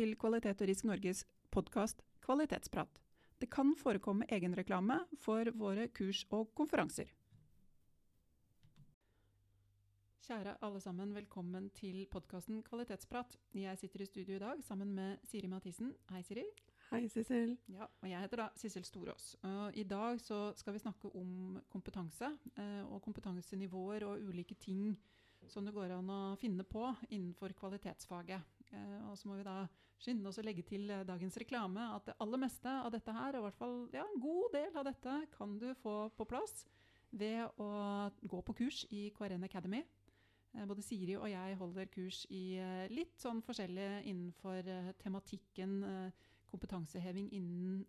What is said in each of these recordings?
Til Kvalitet og Risk Norges podkast Kvalitetsprat. Det kan forekomme egenreklame for våre kurs og konferanser. Kjære alle sammen, velkommen til podkasten Kvalitetsprat. Jeg sitter i studio i dag sammen med Siri Mathisen. Hei, Siri. Hei, Sissel. Ja, og jeg heter da Sissel Storås. I dag så skal vi snakke om kompetanse uh, og kompetansenivåer og ulike ting som det går an å finne på innenfor kvalitetsfaget. Uh, og så må vi da skynde oss å legge til dagens reklame at det aller meste av dette her, og i hvert fall ja, en god del av dette, kan du få på plass ved å gå på kurs i KRN Academy. Både Siri og jeg holder kurs i litt sånn forskjellig innenfor tematikken kompetanseheving innen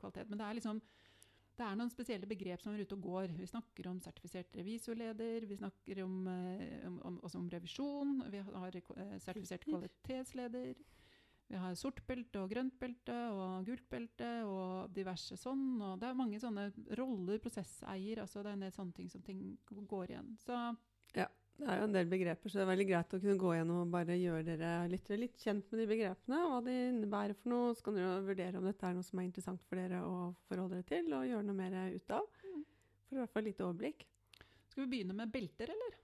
kvalitet. Men det er liksom det er noen spesielle begrep som er ute og går. Vi snakker om sertifisert revisorleder, vi snakker om, om, om, også om revisjon, vi har sertifisert kvalitetsleder. Vi har sort belte og grønt belte og gult belte og diverse sånn. Og det er mange sånne roller, prosesseier, altså det er en del sånne ting som ting går igjen. Så ja. Det er jo en del begreper, så det er veldig greit å kunne gå gjennom og bare gjøre dere litt, litt kjent med de begrepene, hva de innebærer for noe. Så kan dere vurdere om dette er noe som er interessant for dere å forholde dere til, og gjøre noe mer ut av. For i hvert fall litt overblikk. Skal vi begynne med belter, eller?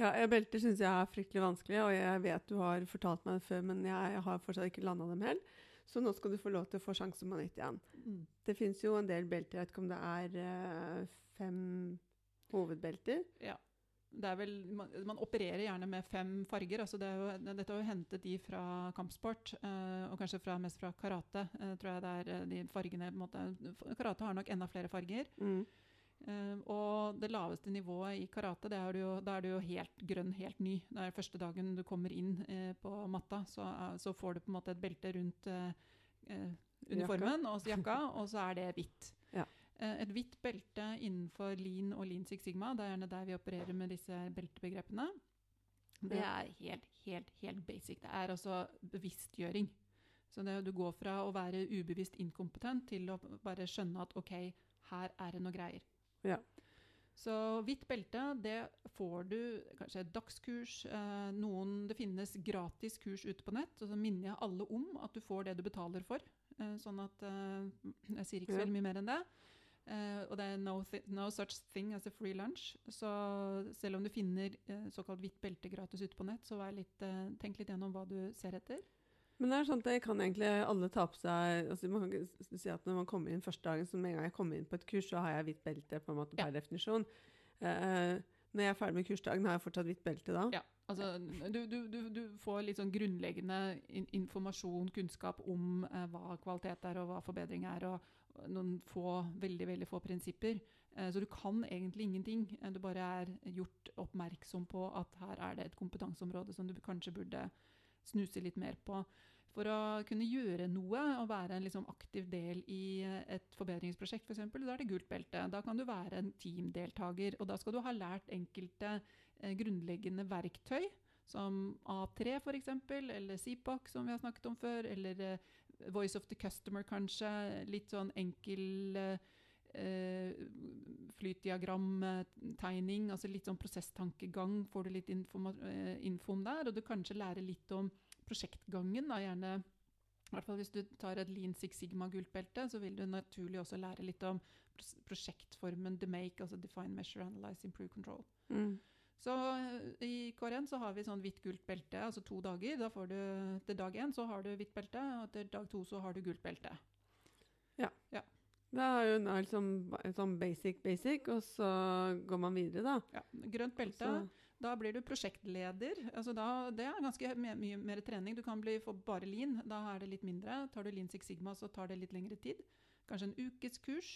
Ja, belter syns jeg er fryktelig vanskelig, og jeg vet du har fortalt meg det før, men jeg har fortsatt ikke landa dem helt. Så nå skal du få lov til å få sjansen på nytt igjen. Mm. Det fins jo en del belter, jeg vet ikke om det er uh, fem hovedbelter. Ja vel, man, man, opererer gjerne med fem farger. Altså det er jo, dette er jo hentet de fra kampsport, eh, og kanskje fra, mest fra karate. Eh, tror jeg det er eh, de fargene måte, Karate har nok enda flere farger. Mm. Eh, og det laveste nivået i karate, er jo, da er du jo helt grønn, helt ny. Det er første dagen du kommer inn eh, på matta, så, så, får du på en måte et belte rundt eh, uniformen og jakka, og så er det hvitt. Eh, et hvitt belte innenfor Lean og Lean Six Sigma, det er gjerne der vi opererer med disse beltebegrepene. Det er helt, helt, helt basic. Det er altså bevisstgjøring. Så det, du går fra å være ubevisst inkompetent til å bare skjønne at OK, her er det noe greier. Ja. Så hvitt belte, det får du kanskje et dagskurs. Eh, noen, det finnes gratis kurs ute på nett. Og så minner jeg alle om at du får det du betaler for. Eh, sånn at eh, Jeg sier ikke så veldig mye mer enn det. Uh, og det er no, no, such thing as a free lunch. Så selv om du finner uh, såkalt hvitt belte gratis ute på nett, så litt, uh, tenk litt gjennom hva du ser etter. Men det er sånn at det kan egentlig alle ta på seg altså Man kan si at når man kommer inn første dagen, så med en gang jeg kommer inn på et kurs, så har jeg hvitt belte på en måte per ja. definisjon. når jeg er ferdig med kursdagen, har jeg fortsatt hvitt belte da? Ja. Altså, du, du, du, du, får litt sånn grunnleggende informasjon, kunnskap om hva kvalitet er og hva forbedring er, og noen få, veldig veldig få prinsipper. Eh, så du kan egentlig ingenting. Eh, du bare er gjort oppmerksom på at her er det et kompetanseområde som du kanskje burde snuse litt mer på. For å kunne gjøre noe og være en liksom aktiv del i eh, et forbedringsprosjekt, f.eks., for da er det gult belte. Da kan du være en teamdeltaker. Og da skal du ha lært enkelte grunnleggende verktøy. Som A3 f.eks., eller CPAC, som vi har snakket om før. Eller Voice of the Customer, kanskje. Litt sånn enkel eh, flytdiagramtegning. Altså litt sånn prosesstankegang får du litt eh, info om der. Og du kanskje lærer litt om prosjektgangen. Da, gjerne, hvert fall Hvis du tar et Lean Six Sigma-gult belte, så vil du naturlig også lære litt om prosjektformen DMAKE, altså Define, Measure, Analyze, Improve, Control. Mm. Så eh, I KRN så har vi sånn hvitt-gult belte, altså to dager. Da får du, Til dag én så har du hvitt belte, og til dag to så har du gult belte. Ja. ja. Det er jo liksom, sånn basic, basic, og så går man videre, da. Ja, Grønt belte. Så. Da blir du prosjektleder. Altså da, det er ganske mye, mye mer trening. Du kan bli få bare lean. Da er det litt mindre. Tar du lean Six Sigma, så tar det litt lengre tid. Kanskje en ukes kurs.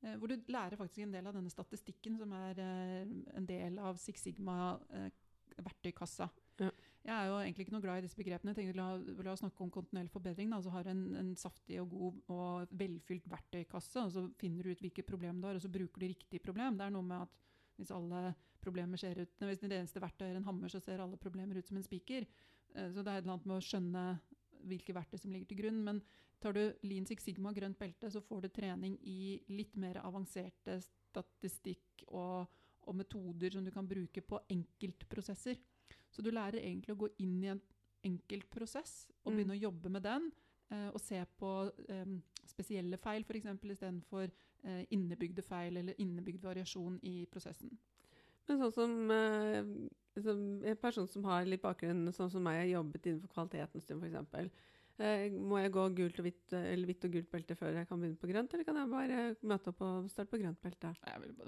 Eh, hvor du lærer faktisk en del av denne statistikken som er eh, en del av Six Sigma-verktøykassa. Eh, ja. Jeg er jo egentlig ikke noe glad i disse begrepene. Jeg tenkte la, la oss snakke om kontinuerlig forbedring. Da. Så har en, en, saftig og god og velfylt verktøykasse, og så finner du ut hvilke problemer du har, og så bruker du riktig problem. Det er noe med at hvis alle problemer ser ut Hvis det eneste verktøyet er en hammer, så ser alle problemer ut som en spiker. Så det er et eller annet med å skjønne hvilke verktøy som ligger til grunn. Men tar du Lean Six Sigma grønt belte, så får du trening i litt mer avanserte statistikk og, og metoder som du kan bruke på enkeltprosesser. Så du lærer egentlig å gå inn i en enkeltprosess og Mm. begynne å jobbe med den. eh, og se på um, spesielle feil f.eks. istedenfor uh, innebygde feil eller innebygd variasjon i prosessen. Men sånn som, uh, som en person som har litt bakgrunn, sånn som meg, har jobbet innenfor kvaliteten en stund f.eks. Eh, må jeg gå gult og hvitt, eh, eller hvitt og gult belte før jeg kan begynne på grønt, eller kan jeg bare møte opp og starte på grønt belte?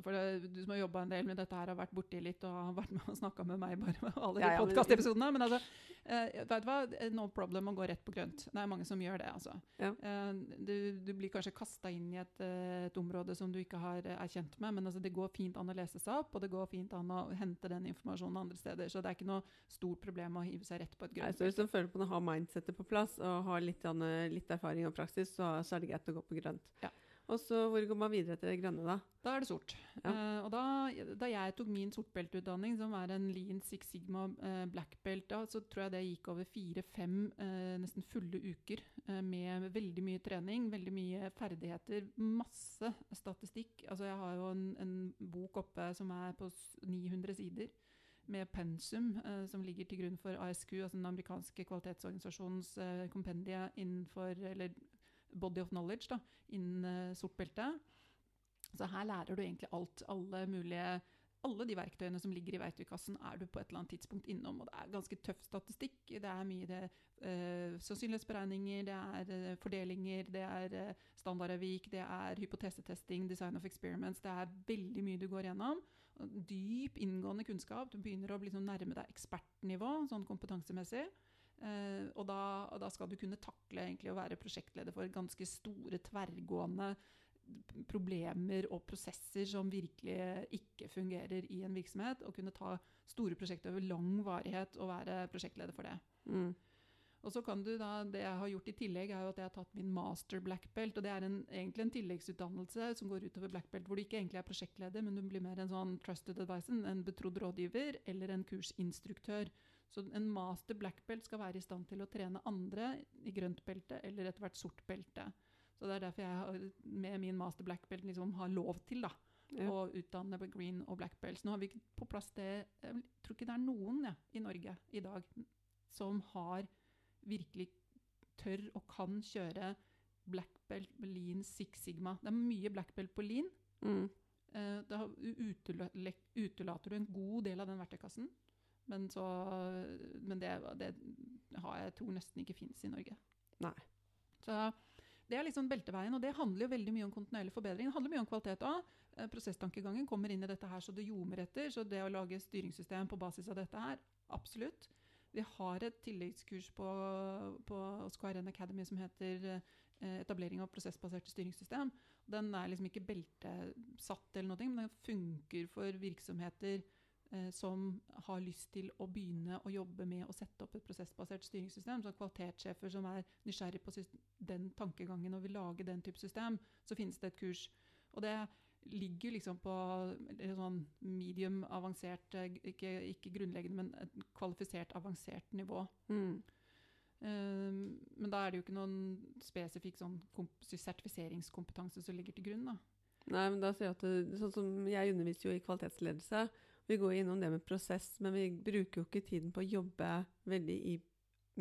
For det, Du som har jobba en del med dette her, har vært borti litt og har vært med og snakka med meg bare med alle Ja, de ja, men- podkastepisodene. Men altså, uh, vet du hva? No problem å gå rett på grønt. Det er mange som gjør det. altså. Ja. Uh, du, du blir kanskje kasta inn i et, eh, et område som du ikke har, eh, er kjent med, men altså, det går fint an å lese seg opp, og det går fint an å hente den informasjonen andre steder. Så det er ikke noe stort problem å hive seg rett på et Nei, grønt. så hvis du føler på å ha mindsettet på plass og har litt, litt erfaring og praksis, så, så er det greit å gå på grønt. Ja. Og så hvor går man videre til det grønne, da? Da er det sort. Ja. Uh, og da, da jeg tok min sortbelteutdanning, som er en Lean Six Sigma uh, black belt, da, så tror jeg det gikk over fire-fem eh, nesten fulle uker med veldig mye trening, veldig mye ferdigheter, masse statistikk. Altså jeg har jo en, en bok oppe som er på 900 sider. Med pensum, eh, som ligger til grunn for ASQ, altså den amerikanske kvalitetsorganisasjonens eh, kompendie innenfor Eller body of knowledge da, innen eh, sort belte. Så her lærer du egentlig alt. Alle mulige alle de verktøyene som ligger i verktøykassen, er du på et eller annet tidspunkt innom. Og det er ganske tøff statistikk. Det er mye det, eh, sannsynlighetsberegninger, det er eh, fordelinger, det er eh, standardavvik, det er hypotesetesting, design of experiments. Det er veldig mye du går gjennom. Dyp, inngående kunnskap. Du begynner å sånn nærme deg ekspertnivå, sånn kompetansemessig. Uh, og, da, og da skal du kunne takle å være prosjektleder for ganske store, tverrgående problemer og prosesser som virkelig ikke fungerer i en virksomhet, og kunne ta store prosjekter over lang varighet og være prosjektleder for det. Mm. Og så kan du da, Det jeg har gjort i tillegg, er jo at jeg har tatt min master black belt. og Det er en, egentlig en tilleggsutdannelse som går utover black belt, hvor du ikke egentlig er prosjektleder, men du blir mer en sånn trusted advisor, en betrodd rådgiver eller en kursinstruktør. Så en master black belt skal være i stand til å trene andre i grønt belte eller etter hvert sort belte. Så Det er derfor jeg har, med min master black belt liksom har lov til da, Ja. å utdanne på green og black belts. Nå har vi ikke på plass det Jeg tror ikke det er noen ja, i Norge i dag som har virkelig tør og kan kjøre black belt på lean six sigma. Det er mye black belt på lean. Mm. Eh, da utela- utelater du en god del av den verktøykassen. Men, så, men det, det har jeg tror nesten ikke fins i Norge. Nei. Så det er liksom belteveien, og det handler jo veldig mye om kontinuerlig forbedring. Det handler mye om kvalitet òg. Prosesstankegangen kommer inn i dette her så det ljomer etter. Så det å lage styringssystem på basis av dette her, absolutt. Vi har et tilleggskurs på, på SKRN Academy som heter eh, etablering av prosessbaserte styringssystem. Den er liksom ikke beltesatt, eller noe, men den funker for virksomheter eh, som har lyst til å begynne å jobbe med å sette opp et prosessbasert styringssystem. Så kvalitetssjefer som er nysgjerrig på den tankegangen og vil lage den type system, så finnes det et kurs. Og det ligger liksom på sånn medium avansert, eh, ikke, ikke grunnleggende, men et kvalifisert avansert nivå. Mm. Um, men da er det jo ikke noen spesifikk sånn sertifiseringskompetanse som ligger til grunn. da. Nei, men da sier jeg at det, sånn som Jeg underviser jo i kvalitetsledelse. Vi går innom det med prosess, men vi bruker jo ikke tiden på å jobbe veldig i,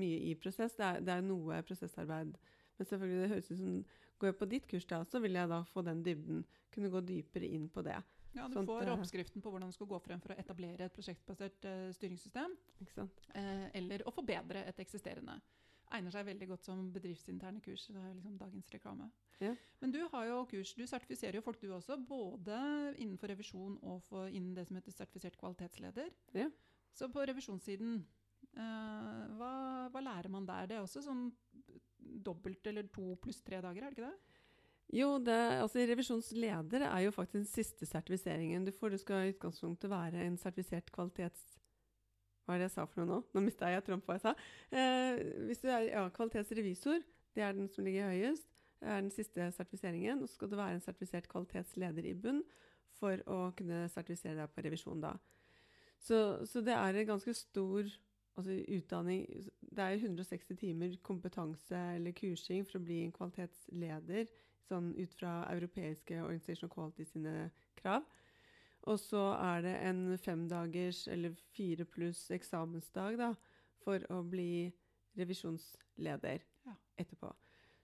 mye i prosess. Det er, det er noe prosessarbeid. Men selvfølgelig, det høres ut som Går jeg på ditt kurs da, så vil jeg da få den dybden. Kunne gå dypere inn på det. Ja, Du sånn, får eh, oppskriften på hvordan du skal gå frem for å etablere et prosjektbasert uh, styringssystem, eh, eller å forbedre et eksisterende. Egner seg veldig godt som bedriftsinterne kurs. Det er liksom dagens reklame. Ja. Men du har jo kurs, du sertifiserer jo folk du også, både innenfor revisjon og for, innen det som heter sertifisert kvalitetsleder. Ja. Så på revisjonssiden, uh, hva, hva lærer man der? Det er også sånn dobbelt eller to pluss tre dager, er det ikke det? Jo, det, altså revisjonsleder er jo faktisk den siste sertifiseringen du får. Du skal i utgangspunktet være en sertifisert kvalitets... Hva er det jeg sa for noe nå? Nå mista jeg tråden på hva jeg sa. Eh, hvis du er ja, kvalitetsrevisor, det er den som ligger høyest, er den siste sertifiseringen. Og så skal du være en sertifisert kvalitetsleder i bunn for å kunne sertifisere deg på revisjon da. Så, så det er en ganske stor altså utdanning Det er 160 timer kompetanse eller kursing for å bli en kvalitetsleder sånn ut fra europeiske Organization Quality sine krav. Og så er det en femdagers eller fire pluss eksamensdag da, for å bli revisjonsleder Ja. etterpå.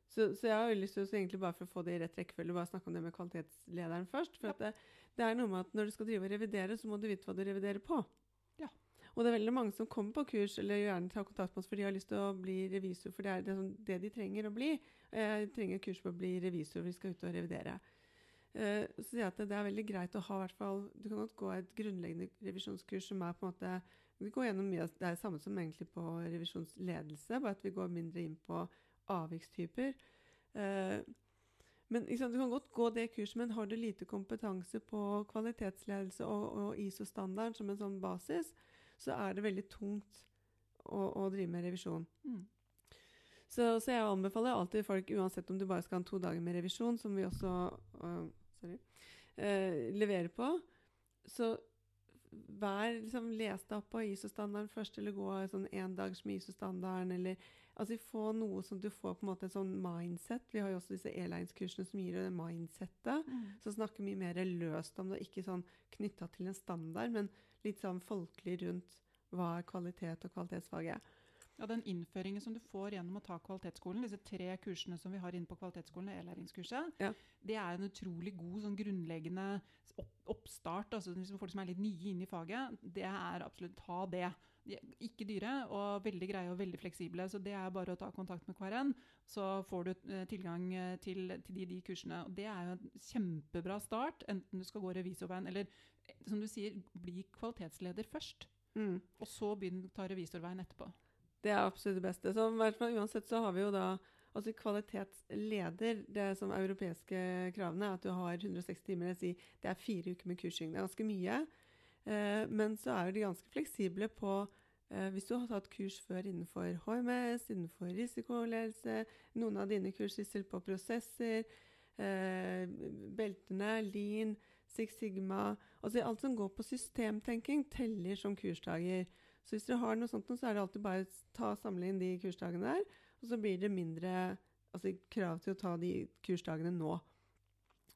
Så, så jeg har lyst til å egentlig bare for å få det i rett rekkefølge, bare snakke om det med kvalitetslederen først. For Ja. at det, det er noe med at når du skal drive og revidere, så må du vite hva du reviderer på. Og det er veldig mange som kommer på kurs eller gjerne tar kontakt med oss fordi de har lyst til å bli revisor, for det er det, det de trenger å bli. Jeg trenger kurs på å bli revisor, vi skal ut og revidere. Eh, så sier jeg at det, er veldig greit å ha hvert fall Du kan godt gå et grunnleggende revisjonskurs som er på en måte Vi går gjennom mye av det er samme som egentlig på revisjonsledelse, bare at vi går mindre inn på avvikstyper. Eh, men liksom, Du kan godt gå det kurset, men har du lite kompetanse på kvalitetsledelse og, og ISO-standard som en sånn basis, så er det veldig tungt å, å drive med revisjon. Mm. Så, så jeg anbefaler alltid folk, uansett om du bare skal ha to dager med revisjon, som vi også uh, sorry, uh, leverer på, så vær liksom, les deg opp på ISO-standarden først, eller gå sånn én dags med ISO-standarden, eller altså få noe som du får på en måte en sånn mindset. Vi har jo også disse airlines-kursene som gir deg det mindsettet, Mm. som snakker mye mer løst om det, ikke sånn knytta til en standard, men litt sånn folkelig rundt hva er kvalitet og kvalitetsfaget. Ja, Den innføringen som du får gjennom å ta kvalitetsskolen, disse tre kursene som vi har inne på kvalitetsskolen, e-læringskurset, Ja. det er en utrolig god sånn grunnleggende opp, oppstart. altså liksom Folk som er litt nye inn i faget, det er absolutt ta det. Ikke dyre og veldig greie og veldig fleksible. Så det er bare å ta kontakt med KRN, så får du eh, tilgang eh, til, til de, de kursene. Og det er jo en kjempebra start, enten du skal gå revisorveien eller eh, som du sier, bli kvalitetsleder først. Mm. Og så begynn å ta revisorveien etterpå. Det er absolutt det beste. Så uansett så har vi jo da altså kvalitetsleder, det som europeiske kravene, at du har 160 timer. Det, sier, det er fire uker med kursing. Det er ganske mye. Eh, men så er de ganske fleksible på eh, hvis du har tatt kurs før innenfor HMS, innenfor risikoledelse, noen av dine kurssyssel på prosesser, eh, beltene, Lean, Six Sigma altså Alt som går på systemtenking, teller som kursdager. Så hvis dere har noe sånt, så er det alltid bare å ta, samle inn de kursdagene der. Og så blir det mindre altså, krav til å ta de kursdagene nå.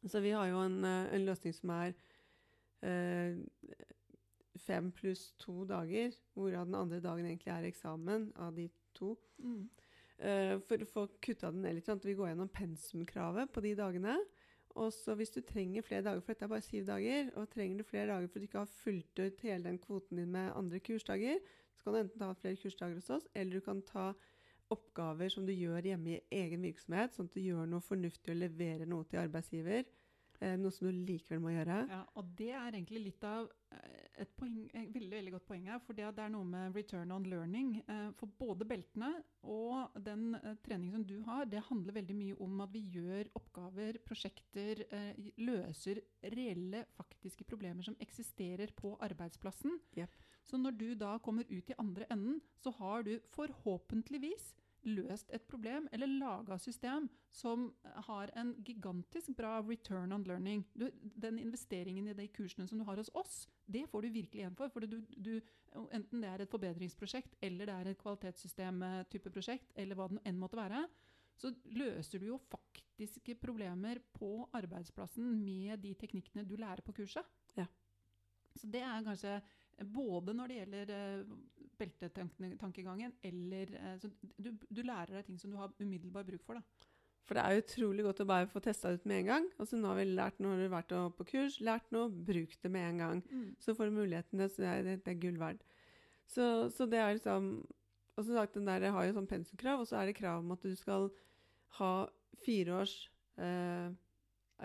Så vi har jo en, en løsning som er fem pluss to dager, hvorav den andre dagen egentlig er eksamen av de to. Eh, for å få kutta den ned litt. sant? Vi går gjennom pensumkravet på de dagene. Og så hvis du trenger flere dager, for dette er bare syv dager, og trenger du flere dager for du ikke har fulgt ut hele den kvoten din med andre kursdager, så kan du enten ta flere kursdager hos oss, eller du kan ta oppgaver som du gjør hjemme i egen virksomhet, sånn at du gjør noe fornuftig og leverer noe til arbeidsgiver. Eh, noe som du likevel må gjøre. Ja, og det er egentlig litt av eh, et poeng, et veldig, veldig godt poeng her. For det, er noe med return on learning. Eh, for både beltene og den treningen som du har, det handler veldig mye om at vi gjør oppgaver, prosjekter, løser reelle, faktiske problemer som eksisterer på arbeidsplassen. Yep. Så når du da kommer ut i andre enden, så har du forhåpentligvis løst et problem eller laga system som har en gigantisk bra return on learning. Du, den investeringen i de kursene som du har hos oss, det får du virkelig igjen for. for du, du, enten det er et forbedringsprosjekt eller det er et kvalitetssystem-type prosjekt, eller hva det enn måtte være, så løser du jo faktiske problemer på arbeidsplassen med de teknikkene du lærer på kurset. Ja. Så det er kanskje både når det gjelder uh, beltetankegangen, eller så du, du, lærer deg ting som du har umiddelbar bruk for. da. For det er utrolig godt å bare få testa ut med en gang. Altså Nå har vi lært noe, har du vært på kurs, lært noe, bruk det med en gang. Mm. Så får du mulighetene, så det er, det, det er gull verd. Så, så det er liksom Og som sagt, den der har jo sånn pensumkrav, og så er det krav om at du skal ha fire års eh,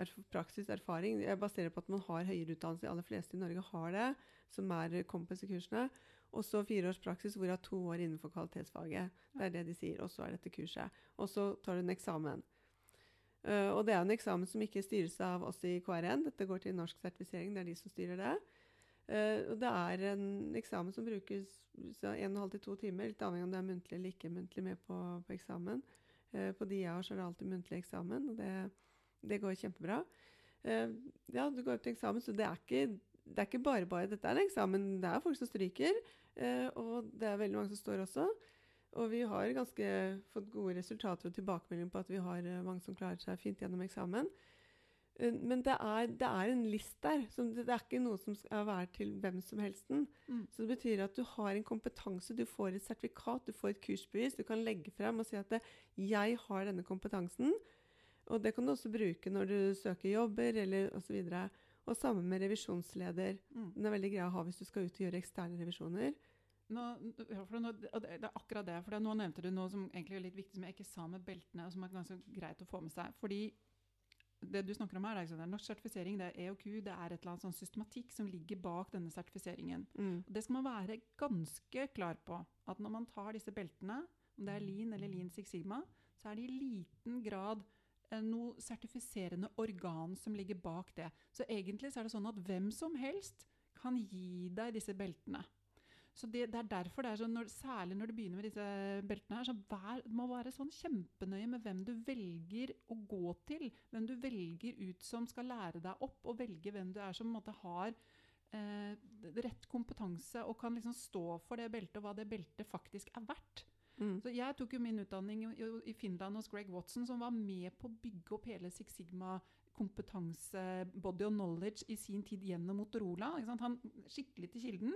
erf praksis, erfaring. Jeg baserer på at man har høyere utdannelse. De aller fleste i Norge har det, som er Compass-kursene. Og så fire års praksis, hvorav to år innenfor kvalitetsfaget. Det er det de sier. Og så er dette kurset. Og så tar du en eksamen. Uh, og det er en eksamen som ikke styres av oss i KRN. Dette går til norsk sertifisering, det er de som styrer det. Uh, og det er en eksamen som brukes så en og en halv til to timer, litt avhengig av om det er muntlig eller ikke muntlig med på, på eksamen. Uh, på de jeg har, så er det alltid muntlig eksamen, og det, det går kjempebra. ja, du går opp til eksamen, så det er ikke det er ikke bare bare dette er en eksamen, det er folk som stryker. Eh, og det er veldig mange som står også. Og vi har ganske fått gode resultater og tilbakemeldinger på at vi har eh, mange som klarer seg fint gjennom eksamen. Eh, men det er, det er, en list der. Det, er ikke noe som skal være til hvem som helst. Mm. Så det betyr at du har en kompetanse, du får et sertifikat, du får et kursbevis. Du kan legge frem og si at det, 'jeg har denne kompetansen'. Og det kan du også bruke når du søker jobber eller osv. Og, og sammen med revisjonsleder. Mm. Den er veldig grei å ha hvis du skal ut og gjøre eksterne revisjoner. Nå, nå, det er akkurat det. for Nå nevnte du noe som egentlig er litt viktig, som jeg ikke sa med beltene, og som er ganske greit å få med seg. fordi det du snakker om her, det er norsk sertifisering, det er EOQ, det er et eller annet sånn systematikk som ligger bak denne sertifiseringen. Mm. Det skal man være ganske klar på. At når man tar disse beltene, om det er Lean eller Lean Six Sigma, så er det i liten grad noe sertifiserende organ som ligger bak det. Så egentlig så er det sånn at hvem som helst kan gi deg disse beltene. Så det, det, er derfor det er sånn, når, Særlig når du begynner med disse beltene, her, så vær, må være sånn kjempenøye med hvem du velger å gå til. Hvem du velger ut som skal lære deg opp, og velge hvem du er som måte, har eh, rett kompetanse og kan liksom stå for det beltet, og hva det beltet faktisk er verdt. Mm. Så Jeg tok jo min utdanning i, Finland hos Greg Watson, som var med på å bygge opp hele Six Sigma kompetanse, body og knowledge i sin tid gjennom Motorola. Han skikkelig til kilden.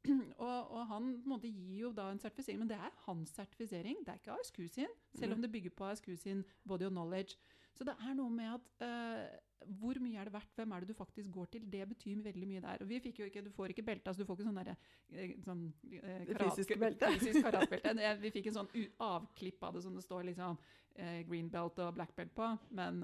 Og, og, han måte, gir jo da en sertifisering, men det er hans sertifisering. Det er ikke ASQ sin, selv om det bygger på ASQ sin body of knowledge. Så det er noe med at uh, hvor mye er det verdt, hvem er det du faktisk går til? Det betyr veldig mye der. Og vi fikk jo ikke, Du får ikke belte, altså du får ikke sånn derre eh, sånn, eh, karat, fysisk belte. Fysisk karatbelte. Vi fikk en sånn avklipp av det som det står liksom eh, green belt og black belt på. Men,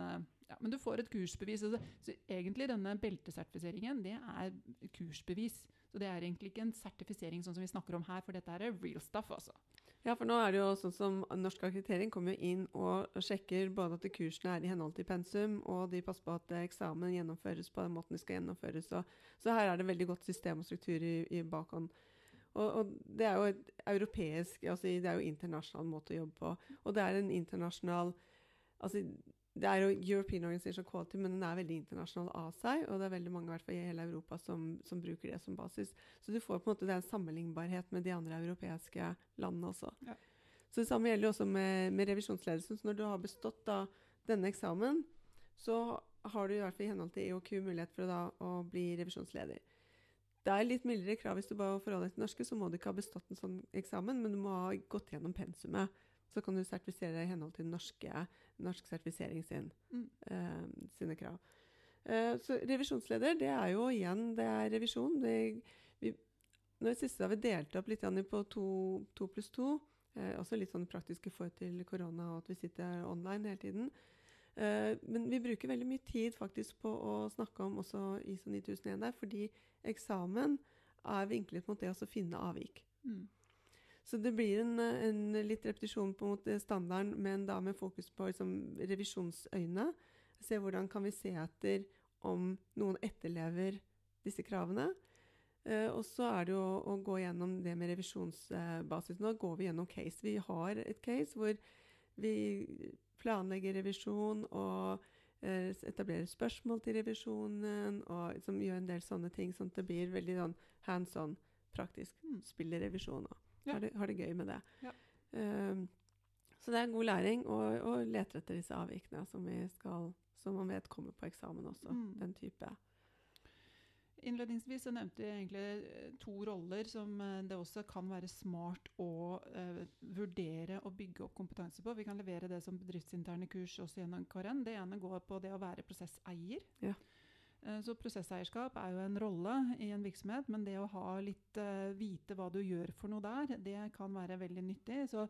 ja, men du får et kursbevis. Altså, så egentlig denne beltesertifiseringen, det er kursbevis. Så det er egentlig ikke en sertifisering sånn som vi snakker om her, for dette er real stuff. altså. Ja, for nå er det jo sånn som Norsk akkreditering kommer jo inn og sjekker både at kursene er i henhold til pensum, og de passer på at eksamen gjennomføres på den måten de skal gjennomføres. Så, så her er det veldig godt system og struktur i, i bakhånd. Og, og, det er jo et europeisk, altså det er jo internasjonal måte å jobbe på. Og det er en internasjonal altså det er jo European Organization Quality, men den er veldig internasjonal av seg. Og det er veldig mange i hele Europa som, som, bruker det som basis. Så du får på en måte det en sammenlignbarhet med de andre europeiske landene også. Ja. Så det samme gjelder også med, med revisjonsledelsen. Så når du har bestått da, denne eksamen, så har du i hvert fall i henhold til EOQ mulighet for da, å bli revisjonsleder. Det er litt mildere krav hvis du bare forholder deg til norske, så må du ikke ha bestått en sånn eksamen, men du må ha gått gjennom pensumet så kan du sertifisere deg i henhold til norske, norsk sertifisering sin, mm. uh, sine krav. Uh, så revisjonsleder, det er jo igjen det er revisjon. Det, vi, nå i siste har vi delt opp litt på to, to pluss to. Uh, også litt sånn praktisk i forhold til korona og at vi sitter online hele tiden. men vi bruker veldig mye tid faktisk på å snakke om også ISO 9001 der, fordi eksamen er vinklet mot det å finne avvik. Mm. Så det blir en, en litt repetisjon på mot standarden, men da med fokus på liksom, revisjonsøyne. Se hvordan kan vi se etter om noen etterlever disse kravene. Eh, og så er det jo å, å, gå gjennom det med revisjonsbasis. Nå går vi gjennom case. Vi har et case hvor vi planlegger revisjon og eh, etablerer spørsmål til revisjonen, og liksom, gjør en del sånne ting, sånn at det blir veldig sånn hands on, praktisk. Mm. Spiller revisjon òg. Har, det, har, det, gøy med det. Ja. Um, så det er god læring, å lete etter disse avvikene som, vi skal, som man vet kommer på eksamen også. Mm. Den type. Innledningsvis så nevnte jeg egentlig eh, to roller som eh, det også kan være smart å uh, vurdere og bygge opp kompetanse på. Vi kan levere det som bedriftsinterne kurs også gjennom KRN. Det ene går på det å være prosesseier. Ja. Eh, så prosesseierskap er jo en rolle i en virksomhet, men det å ha litt uh, vite hva du gjør for noe der, det kan være veldig nyttig. Så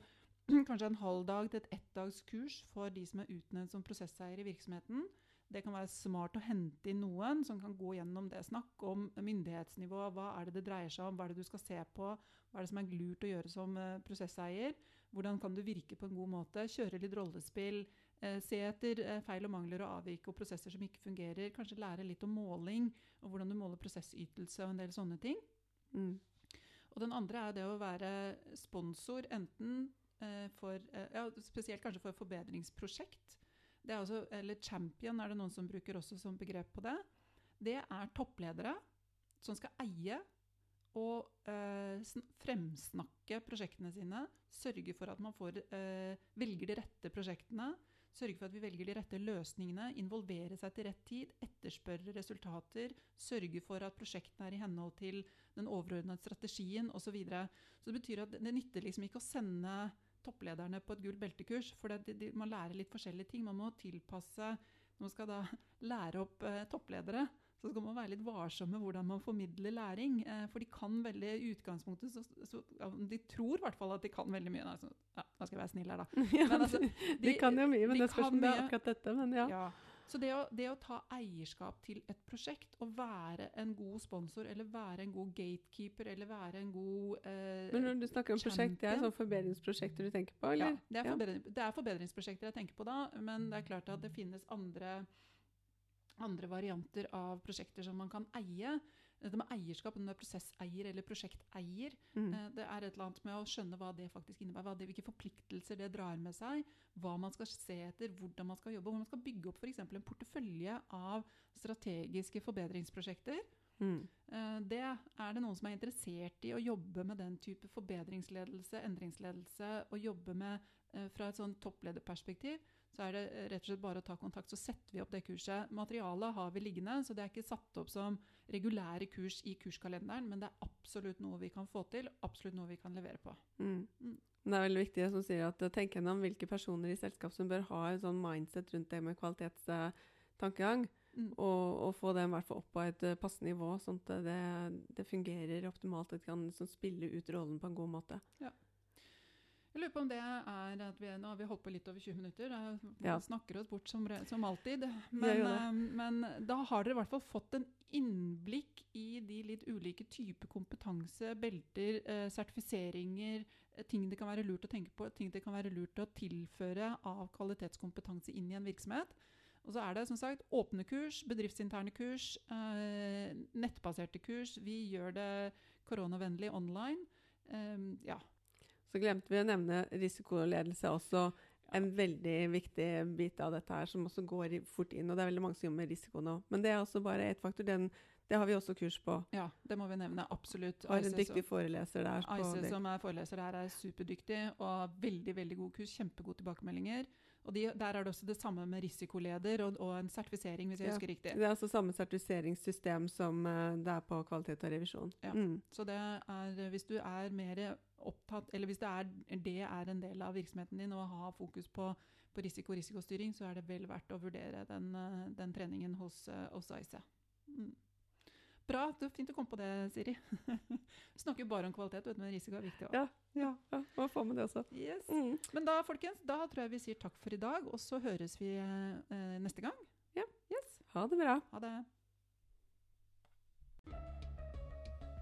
kanskje en halv dag til et ettdagskurs for de som er utnevnt som prosesseier i virksomheten. Det kan være smart å hente inn noen som kan gå gjennom det. Snakk om myndighetsnivå. Hva er det det dreier seg om? Hva er det du skal se på? Hva er det som er lurt å gjøre som uh, prosesseier? Hvordan kan du virke på en god måte? Kjøre litt rollespill. Eh, se etter eh, feil og mangler og avvik og prosesser som ikke fungerer. Kanskje lære litt om måling og hvordan du måler prosessytelse og en del sånne ting. Mm. Og den andre er det å være sponsor enten eh, for ja, Spesielt kanskje for forbedringsprosjekt. Det er også, eller champion er det noen som bruker også som begrep på det. Det er toppledere som skal eie og eh, fremsnakke prosjektene sine. Sørge for at man får, eh, velger de rette prosjektene Sørge for at vi velger de rette løsningene, involvere seg til rett tid, etterspørre resultater, sørge for at prosjektene er i henhold til den overordnede strategien osv. Så, videre. så det betyr at det nytter liksom ikke å sende topplederne på et gult beltekurs, for det, de, man lærer litt forskjellige ting. Man må tilpasse Når man skal da lære opp eh, toppledere, så skal man være litt varsom med hvordan man formidler læring. Eh, for de kan veldig i utgangspunktet så, så, De tror i hvert fall at de kan veldig mye. Altså, ja, nå skal jeg være snill her, da. ja, altså, de, de, kan jo mye, men de det spørs om det er akkurat dette. Men ja. ja. Så det å, det å, ta eierskap til et prosjekt og være en god sponsor eller være en god gatekeeper eller være en god eh, Men når du snakker om prosjekt, det er sånn forbedringsprosjekter du tenker på? eller? Ja, det er, forbedring, det er forbedringsprosjekter jeg tenker på da, men det er klart at det finnes andre andre varianter av prosjekter som man kan eie. Dette med eierskap, om du er prosesseier eller prosjekteier, mm. eh, det er et eller annet med å skjønne hva det faktisk innebærer. Det, hvilke forpliktelser det drar med seg. Hva man skal se etter, hvordan man skal jobbe. Hvor man skal bygge opp f.eks. en portefølje av strategiske forbedringsprosjekter. Mm. Eh, det er det noen som er interessert i å jobbe med den type forbedringsledelse, endringsledelse, og jobbe med eh, fra et sånn topplederperspektiv så er det eh, rett og slett bare å ta kontakt, så setter vi opp det kurset. Materialet har vi liggende, så det er ikke satt opp som regulære kurs i kurskalenderen, men det er absolutt noe vi kan få til, absolutt noe vi kan levere på. Mm. Mm. Det er veldig viktig som sier at tenk gjennom hvilke personer i selskap som bør ha en sånn mindset rundt det med kvalitetstankegang. Mm. Og, og, få dem i hvert fall opp på et uh, passende nivå, sånn at det, det fungerer optimalt. At de kan liksom, spille ut rollen på en god måte. Ja. Jeg lurer på om det er at vi, Nå har vi holdt på litt over 20 minutter. Vi ja. snakker oss bort som, som alltid. Men, uh, men, da har dere i hvert fall fått en innblikk i de litt ulike typer kompetanse, belter, uh, sertifiseringer, uh, ting det kan være lurt å tenke på, ting det kan være lurt å tilføre av kvalitetskompetanse inn i en virksomhet. Og så er det som sagt åpne kurs, bedriftsinterne kurs, nettbaserte kurs. Vi gjør det koronavennlig online. Ja, så glemte vi å nevne risikoledelse også. En veldig viktig bit av dette her, som også går fort inn. Og det er veldig mange som jobber med risiko nå. Men det er også bare ett faktor. Den, det har vi også kurs på. Ja, det må vi nevne. Absolutt. Har en dyktig foreleser der. Ice som er foreleser der, er superdyktig og veldig veldig god kurs. Kjempegode tilbakemeldinger. Og de, Der er det også det samme med risikoleder og, og en sertifisering, hvis jeg ja, husker riktig. Det er altså samme sertifiseringssystem som uh, det er på kvalitet og revisjon. Ja, mm. Så det er, hvis du er mer opptatt, eller hvis det er, det er en del av virksomheten din å ha fokus på, på risiko og risikostyring, så er det vel verdt å vurdere den, eh, den treningen hos, uh, hos ICE. Mm. Bra. det Fint å komme på det, Siri. Vi snakker bare om kvalitet, men risiko er viktig òg. Ja, ja, ja. Må få med det også. Yes. Mm. Men da folkens, da tror jeg vi sier takk for i dag, og så høres vi eh, neste gang. Ja. Yes. Ha det bra. Ha det.